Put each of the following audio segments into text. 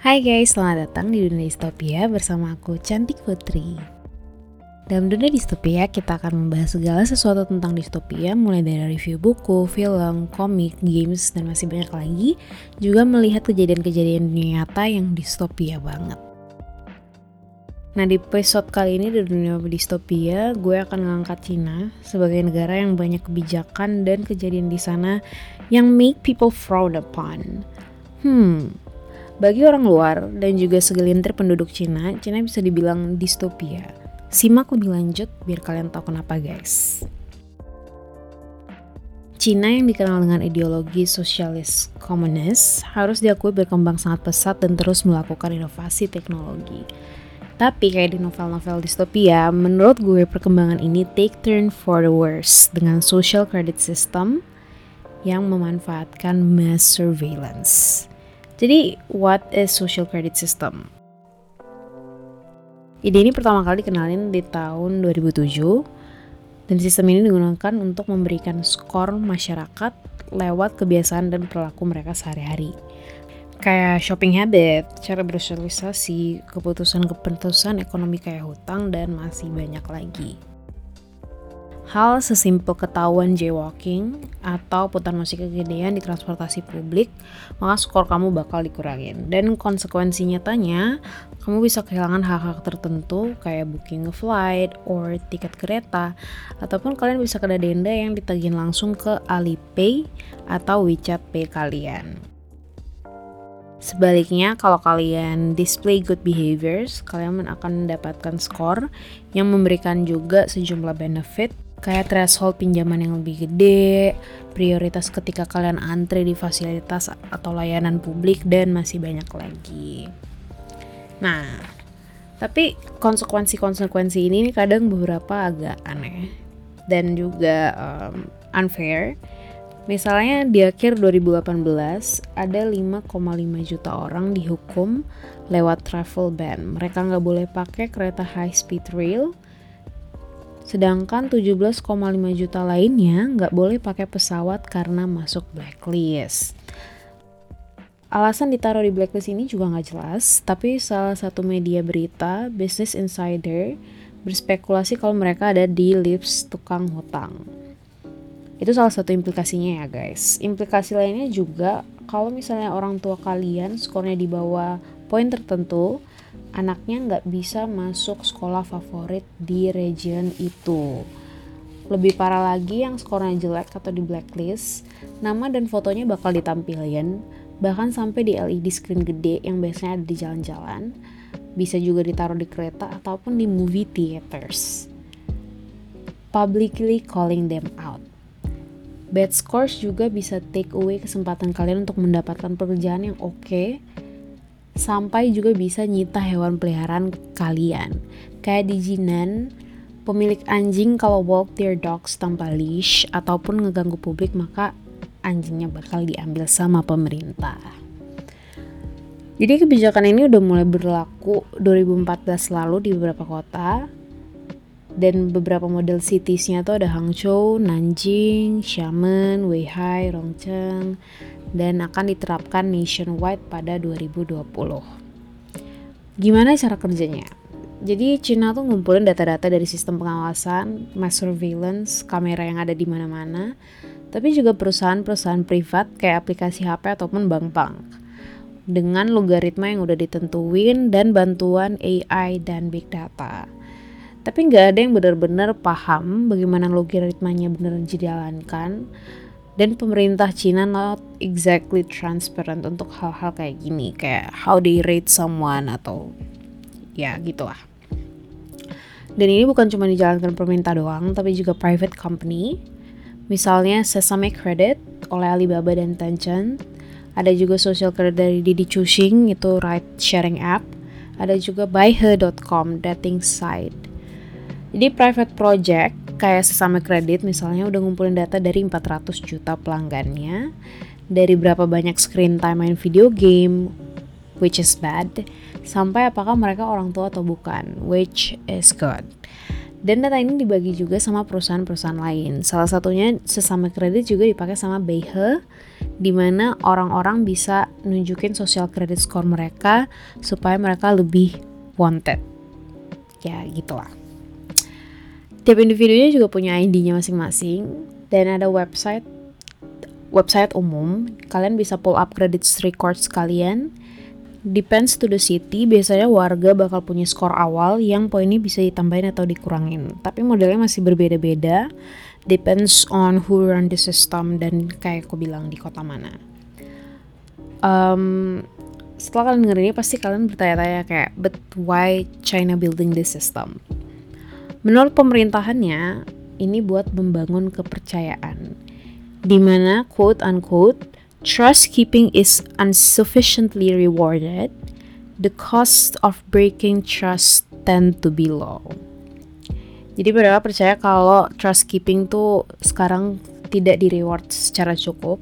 Hai guys, selamat datang di Dunia Distopia bersama aku Cantik Putri. Dalam dunia distopia, kita akan membahas segala sesuatu tentang distopia, mulai dari review buku, film, komik, games, dan masih banyak lagi. Juga melihat kejadian-kejadian dunia nyata yang distopia banget. Nah di episode kali ini di dunia distopia, gue akan mengangkat Cina sebagai negara yang banyak kebijakan dan kejadian di sana yang make people frown upon. Hmm, bagi orang luar dan juga segelintir penduduk Cina, Cina bisa dibilang distopia. Simak lebih lanjut biar kalian tahu kenapa guys. Cina yang dikenal dengan ideologi sosialis komunis harus diakui berkembang sangat pesat dan terus melakukan inovasi teknologi. Tapi kayak di novel-novel distopia, menurut gue perkembangan ini take turn for the worse dengan social credit system yang memanfaatkan mass surveillance. Jadi, what is social credit system? Ide ini pertama kali dikenalin di tahun 2007 dan sistem ini digunakan untuk memberikan skor masyarakat lewat kebiasaan dan perilaku mereka sehari-hari. Kayak shopping habit, cara bersosialisasi, keputusan-keputusan ekonomi kayak hutang, dan masih banyak lagi. Hal sesimpel ketahuan jaywalking atau putar musik kegedean di transportasi publik, maka skor kamu bakal dikurangin. Dan konsekuensi nyatanya, kamu bisa kehilangan hak-hak tertentu kayak booking flight or tiket kereta, ataupun kalian bisa kena denda yang ditagih langsung ke Alipay atau WeChat Pay kalian. Sebaliknya, kalau kalian display good behaviors, kalian akan mendapatkan skor yang memberikan juga sejumlah benefit kayak threshold pinjaman yang lebih gede, prioritas ketika kalian antre di fasilitas atau layanan publik, dan masih banyak lagi. Nah, tapi konsekuensi-konsekuensi ini kadang beberapa agak aneh dan juga um, unfair. Misalnya di akhir 2018 ada 5,5 juta orang dihukum lewat travel ban. Mereka nggak boleh pakai kereta high speed rail, Sedangkan 17,5 juta lainnya nggak boleh pakai pesawat karena masuk blacklist. Alasan ditaruh di blacklist ini juga nggak jelas, tapi salah satu media berita, Business Insider, berspekulasi kalau mereka ada di lips tukang hutang. Itu salah satu implikasinya ya guys. Implikasi lainnya juga kalau misalnya orang tua kalian skornya di bawah poin tertentu, anaknya nggak bisa masuk sekolah favorit di region itu. Lebih parah lagi yang skornya jelek atau di blacklist, nama dan fotonya bakal ditampilin, bahkan sampai di LED screen gede yang biasanya ada di jalan-jalan, bisa juga ditaruh di kereta ataupun di movie theaters. Publicly calling them out. Bad scores juga bisa take away kesempatan kalian untuk mendapatkan pekerjaan yang oke okay, sampai juga bisa nyita hewan peliharaan kalian. Kayak di Jinan, pemilik anjing kalau walk their dogs tanpa leash ataupun ngeganggu publik maka anjingnya bakal diambil sama pemerintah. Jadi kebijakan ini udah mulai berlaku 2014 lalu di beberapa kota dan beberapa model citiesnya tuh ada Hangzhou, Nanjing, Xiamen, Weihai, Rongcheng, dan akan diterapkan nationwide pada 2020. Gimana cara kerjanya? Jadi Cina tuh ngumpulin data-data dari sistem pengawasan, mass surveillance, kamera yang ada di mana-mana, tapi juga perusahaan-perusahaan privat kayak aplikasi HP ataupun bank-bank. Dengan logaritma yang udah ditentuin dan bantuan AI dan big data. Tapi nggak ada yang benar-benar paham bagaimana logaritmanya benar dijalankan, dan pemerintah Cina not exactly transparent untuk hal-hal kayak gini. Kayak how they rate someone atau ya gitulah. Dan ini bukan cuma dijalankan pemerintah doang tapi juga private company. Misalnya Sesame Credit oleh Alibaba dan Tencent. Ada juga social credit dari Didi Chuxing itu ride sharing app. Ada juga buyher.com dating site jadi private project kayak sesama kredit misalnya udah ngumpulin data dari 400 juta pelanggannya, dari berapa banyak screen time main video game, which is bad, sampai apakah mereka orang tua atau bukan, which is good. Dan data ini dibagi juga sama perusahaan-perusahaan lain. Salah satunya sesama kredit juga dipakai sama Beihe, di mana orang-orang bisa nunjukin sosial kredit score mereka supaya mereka lebih wanted. Ya gitulah. Tiap individunya juga punya ID-nya masing-masing dan ada website website umum. Kalian bisa pull up credit records kalian Depends to the city, biasanya warga bakal punya skor awal yang poinnya bisa ditambahin atau dikurangin. Tapi modelnya masih berbeda-beda, depends on who run the system dan kayak aku bilang di kota mana. Um, setelah kalian denger ini pasti kalian bertanya-tanya kayak, but why China building this system? Menurut pemerintahannya, ini buat membangun kepercayaan. Di mana quote unquote trust keeping is insufficiently rewarded, the cost of breaking trust tend to be low. Jadi mereka percaya kalau trust keeping tuh sekarang tidak di reward secara cukup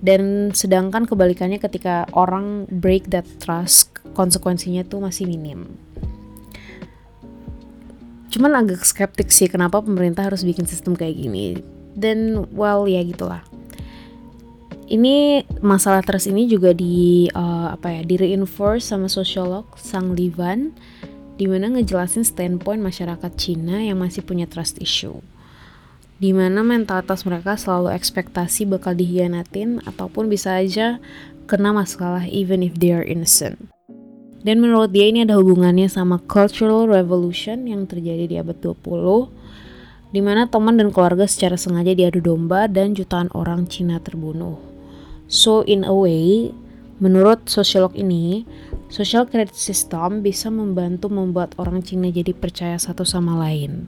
dan sedangkan kebalikannya ketika orang break that trust konsekuensinya tuh masih minim. Cuman agak skeptik sih kenapa pemerintah harus bikin sistem kayak gini. Dan well ya gitulah. Ini masalah trust ini juga di uh, apa ya di reinforce sama sosiolog Sang Livan di mana ngejelasin standpoint masyarakat Cina yang masih punya trust issue. Di mana mentalitas mereka selalu ekspektasi bakal dihianatin ataupun bisa aja kena masalah even if they are innocent dan menurut dia ini ada hubungannya sama cultural revolution yang terjadi di abad 20 di mana teman dan keluarga secara sengaja diadu domba dan jutaan orang Cina terbunuh. So in a way, menurut sosiolog ini, social credit system bisa membantu membuat orang Cina jadi percaya satu sama lain.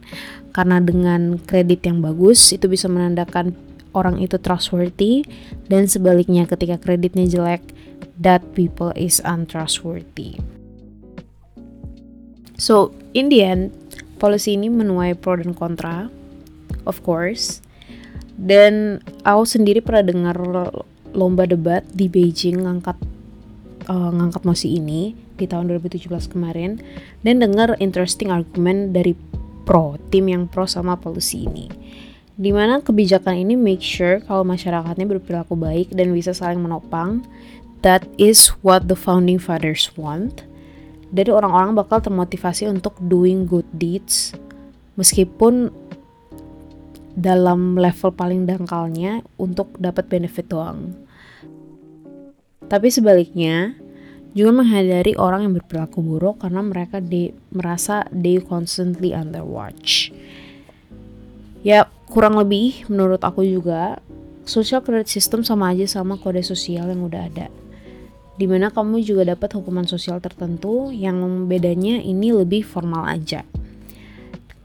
Karena dengan kredit yang bagus, itu bisa menandakan orang itu trustworthy dan sebaliknya ketika kreditnya jelek, that people is untrustworthy. So, in the end, policy ini menuai pro dan kontra, of course. Dan aku sendiri pernah dengar lomba debat di Beijing ngangkat uh, ngangkat mosi ini di tahun 2017 kemarin dan dengar interesting argument dari pro tim yang pro sama polusi ini di mana kebijakan ini make sure kalau masyarakatnya berperilaku baik dan bisa saling menopang that is what the founding fathers want jadi orang-orang bakal termotivasi untuk doing good deeds meskipun dalam level paling dangkalnya untuk dapat benefit doang. Tapi sebaliknya, juga menghindari orang yang berperilaku buruk karena mereka merasa they constantly under watch. Ya, kurang lebih menurut aku juga, social credit system sama aja sama kode sosial yang udah ada. Di mana kamu juga dapat hukuman sosial tertentu yang bedanya ini lebih formal aja.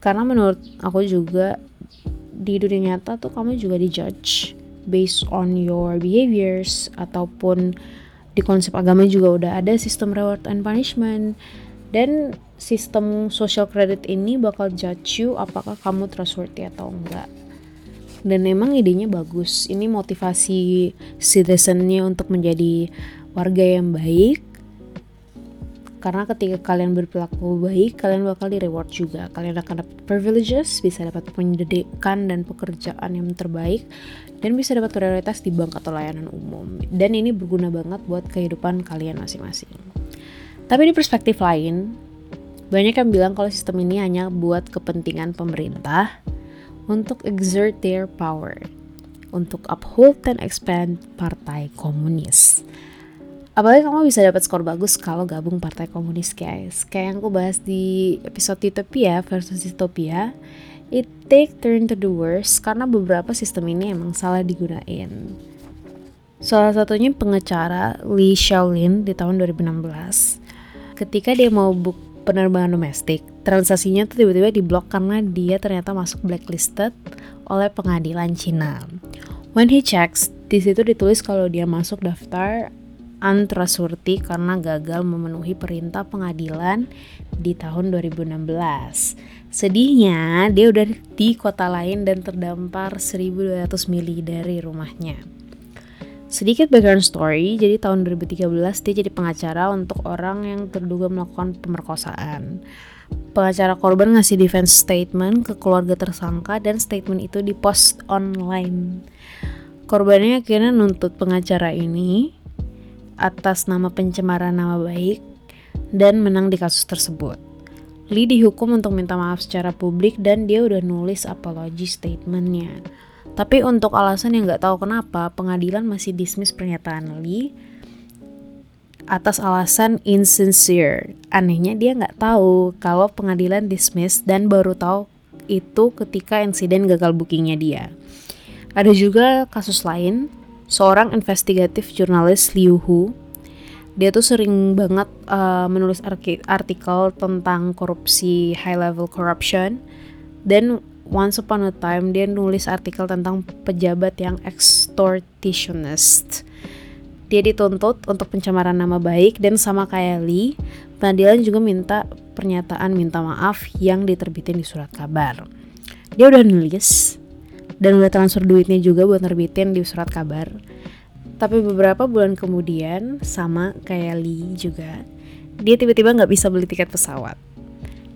Karena menurut aku juga di dunia nyata tuh kamu juga dijudge based on your behaviors ataupun di konsep agama juga udah ada sistem reward and punishment dan sistem social credit ini bakal judge you apakah kamu trustworthy atau enggak. Dan emang idenya bagus. Ini motivasi citizennya untuk menjadi warga yang baik. Karena ketika kalian berperilaku baik kalian bakal di reward juga. Kalian akan dapat privileges bisa dapat pendidikan dan pekerjaan yang terbaik dan bisa dapat prioritas di bank atau layanan umum. Dan ini berguna banget buat kehidupan kalian masing-masing tapi di perspektif lain banyak yang bilang kalau sistem ini hanya buat kepentingan pemerintah untuk exert their power untuk uphold dan expand partai komunis. Apalagi kamu bisa dapat skor bagus kalau gabung partai komunis guys. Kayak yang aku bahas di episode Utopia versus Dystopia it take turn to the worst karena beberapa sistem ini emang salah digunain. Salah satunya pengecara Lee Shaolin di tahun 2016 ketika dia mau book penerbangan domestik transaksinya tuh tiba-tiba diblok karena dia ternyata masuk blacklisted oleh pengadilan Cina when he checks di situ ditulis kalau dia masuk daftar untrustworthy karena gagal memenuhi perintah pengadilan di tahun 2016. Sedihnya, dia udah di kota lain dan terdampar 1200 mili dari rumahnya. Sedikit background story, jadi tahun 2013 dia jadi pengacara untuk orang yang terduga melakukan pemerkosaan. Pengacara korban ngasih defense statement ke keluarga tersangka dan statement itu dipost online. Korbannya akhirnya nuntut pengacara ini atas nama pencemaran nama baik dan menang di kasus tersebut. Lee dihukum untuk minta maaf secara publik dan dia udah nulis apology statementnya. Tapi untuk alasan yang nggak tahu kenapa, pengadilan masih dismiss pernyataan Lee atas alasan insincere. Anehnya dia nggak tahu kalau pengadilan dismiss dan baru tahu itu ketika insiden gagal bookingnya dia. Ada juga kasus lain, seorang investigatif jurnalis Liu Hu. Dia tuh sering banget uh, menulis artikel tentang korupsi high level corruption dan once upon a time dia nulis artikel tentang pejabat yang extortionist. Dia dituntut untuk pencemaran nama baik dan sama kayak Lee, pengadilan juga minta pernyataan minta maaf yang diterbitin di surat kabar. Dia udah nulis dan udah transfer duitnya juga buat nerbitin di surat kabar. Tapi beberapa bulan kemudian, sama kayak Lee juga, dia tiba-tiba nggak bisa beli tiket pesawat.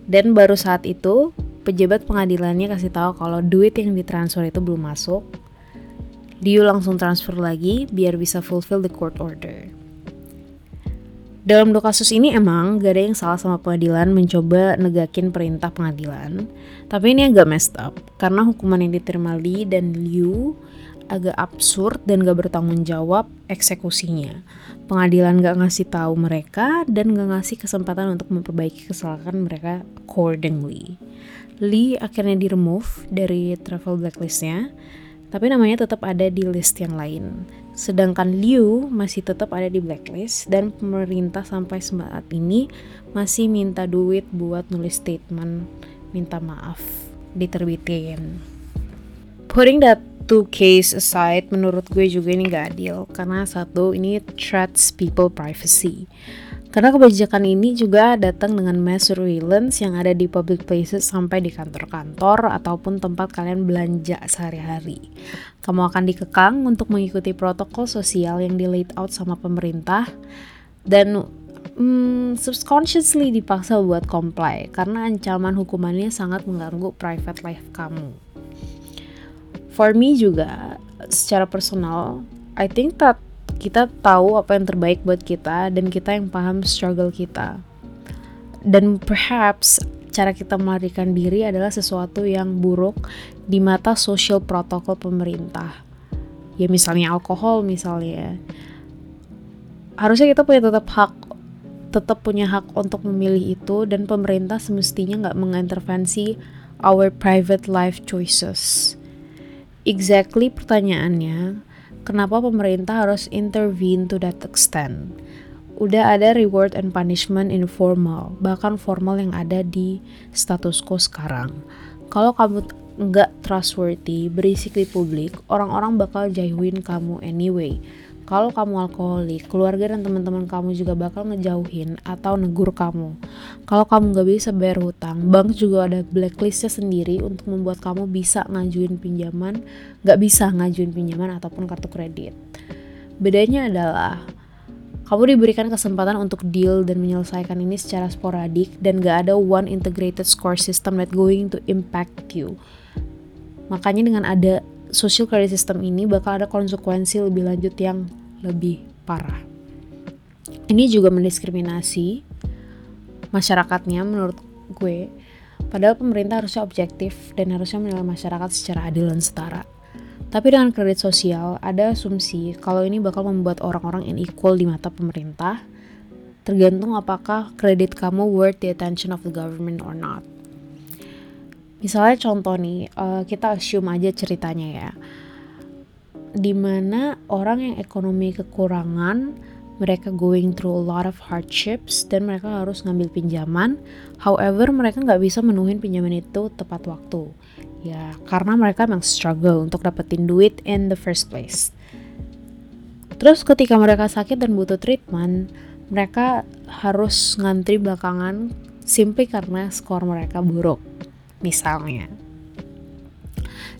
Dan baru saat itu, pejabat pengadilannya kasih tahu kalau duit yang ditransfer itu belum masuk. Liu langsung transfer lagi biar bisa fulfill the court order. Dalam dua kasus ini emang gak ada yang salah sama pengadilan mencoba negakin perintah pengadilan. Tapi ini agak messed up karena hukuman yang diterima Li dan Liu agak absurd dan gak bertanggung jawab eksekusinya. Pengadilan gak ngasih tahu mereka dan gak ngasih kesempatan untuk memperbaiki kesalahan mereka accordingly. Lee akhirnya di remove dari travel blacklistnya, tapi namanya tetap ada di list yang lain. Sedangkan Liu masih tetap ada di blacklist dan pemerintah sampai saat ini masih minta duit buat nulis statement minta maaf diterbitin. Putting that two case aside, menurut gue juga ini gak adil karena satu ini threats people privacy. Karena kebijakan ini juga datang dengan mass surveillance yang ada di public places sampai di kantor-kantor ataupun tempat kalian belanja sehari-hari. Kamu akan dikekang untuk mengikuti protokol sosial yang di laid out sama pemerintah dan hmm, subconsciously dipaksa buat comply karena ancaman hukumannya sangat mengganggu private life kamu for me juga secara personal I think that kita tahu apa yang terbaik buat kita dan kita yang paham struggle kita. Dan perhaps cara kita melarikan diri adalah sesuatu yang buruk di mata social protokol pemerintah. Ya misalnya alkohol misalnya. Harusnya kita punya tetap hak tetap punya hak untuk memilih itu dan pemerintah semestinya nggak mengintervensi our private life choices exactly pertanyaannya, kenapa pemerintah harus intervene to that extent? Udah ada reward and punishment informal, bahkan formal yang ada di status quo sekarang. Kalau kamu nggak trustworthy, berisik di publik, orang-orang bakal jauhin kamu anyway kalau kamu alkoholik, keluarga dan teman-teman kamu juga bakal ngejauhin atau negur kamu. Kalau kamu gak bisa bayar hutang, bank juga ada blacklistnya sendiri untuk membuat kamu bisa ngajuin pinjaman, gak bisa ngajuin pinjaman ataupun kartu kredit. Bedanya adalah kamu diberikan kesempatan untuk deal dan menyelesaikan ini secara sporadik dan gak ada one integrated score system that going to impact you. Makanya dengan ada social credit system ini bakal ada konsekuensi lebih lanjut yang lebih parah. Ini juga mendiskriminasi masyarakatnya menurut gue. Padahal pemerintah harusnya objektif dan harusnya menilai masyarakat secara adil dan setara. Tapi dengan kredit sosial, ada asumsi kalau ini bakal membuat orang-orang unequal di mata pemerintah, tergantung apakah kredit kamu worth the attention of the government or not. Misalnya contoh nih, uh, kita assume aja ceritanya ya. Di mana orang yang ekonomi kekurangan, mereka going through a lot of hardships dan mereka harus ngambil pinjaman. However, mereka nggak bisa menuhin pinjaman itu tepat waktu. Ya, karena mereka memang struggle untuk dapetin duit in the first place. Terus ketika mereka sakit dan butuh treatment, mereka harus ngantri belakangan simply karena skor mereka buruk misalnya.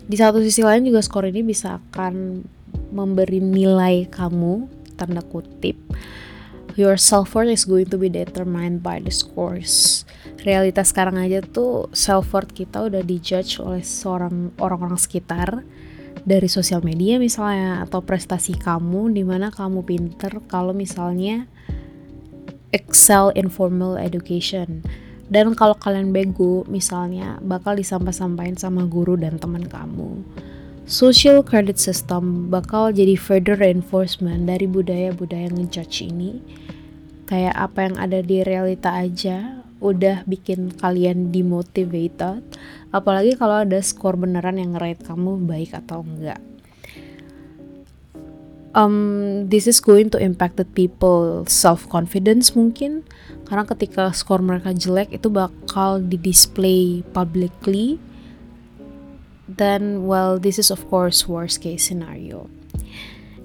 Di satu sisi lain juga skor ini bisa akan memberi nilai kamu tanda kutip your self worth is going to be determined by the scores. Realitas sekarang aja tuh self worth kita udah dijudge oleh seorang orang-orang sekitar dari sosial media misalnya atau prestasi kamu di mana kamu pinter kalau misalnya excel in formal education dan kalau kalian bego misalnya bakal disampaikan sama guru dan teman kamu. Social credit system bakal jadi further reinforcement dari budaya-budaya ngejudge ini. Kayak apa yang ada di realita aja udah bikin kalian demotivated. Apalagi kalau ada skor beneran yang ngerate kamu baik atau enggak um, this is going to impact the people self confidence mungkin. Karena ketika skor mereka jelek itu bakal di display publicly. Then well this is of course worst case scenario.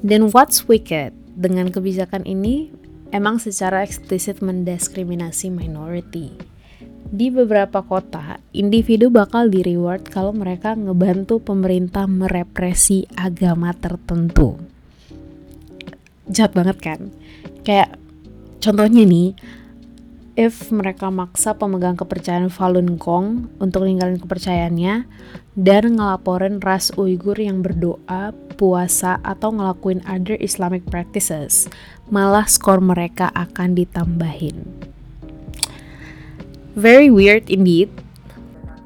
Then what's wicked dengan kebijakan ini? Emang secara eksplisit mendiskriminasi minority. Di beberapa kota, individu bakal di reward kalau mereka ngebantu pemerintah merepresi agama tertentu. Jahat banget kan? Kayak contohnya nih, if mereka maksa pemegang kepercayaan Falun Gong untuk ninggalin kepercayaannya dan ngelaporin ras Uighur yang berdoa, puasa, atau ngelakuin other Islamic practices, malah skor mereka akan ditambahin. Very weird indeed,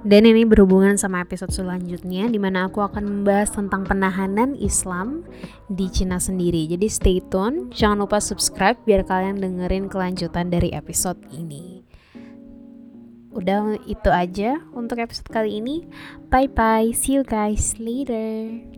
dan ini berhubungan sama episode selanjutnya di mana aku akan membahas tentang penahanan Islam di Cina sendiri. Jadi stay tune, jangan lupa subscribe biar kalian dengerin kelanjutan dari episode ini. Udah itu aja untuk episode kali ini. Bye bye, see you guys later.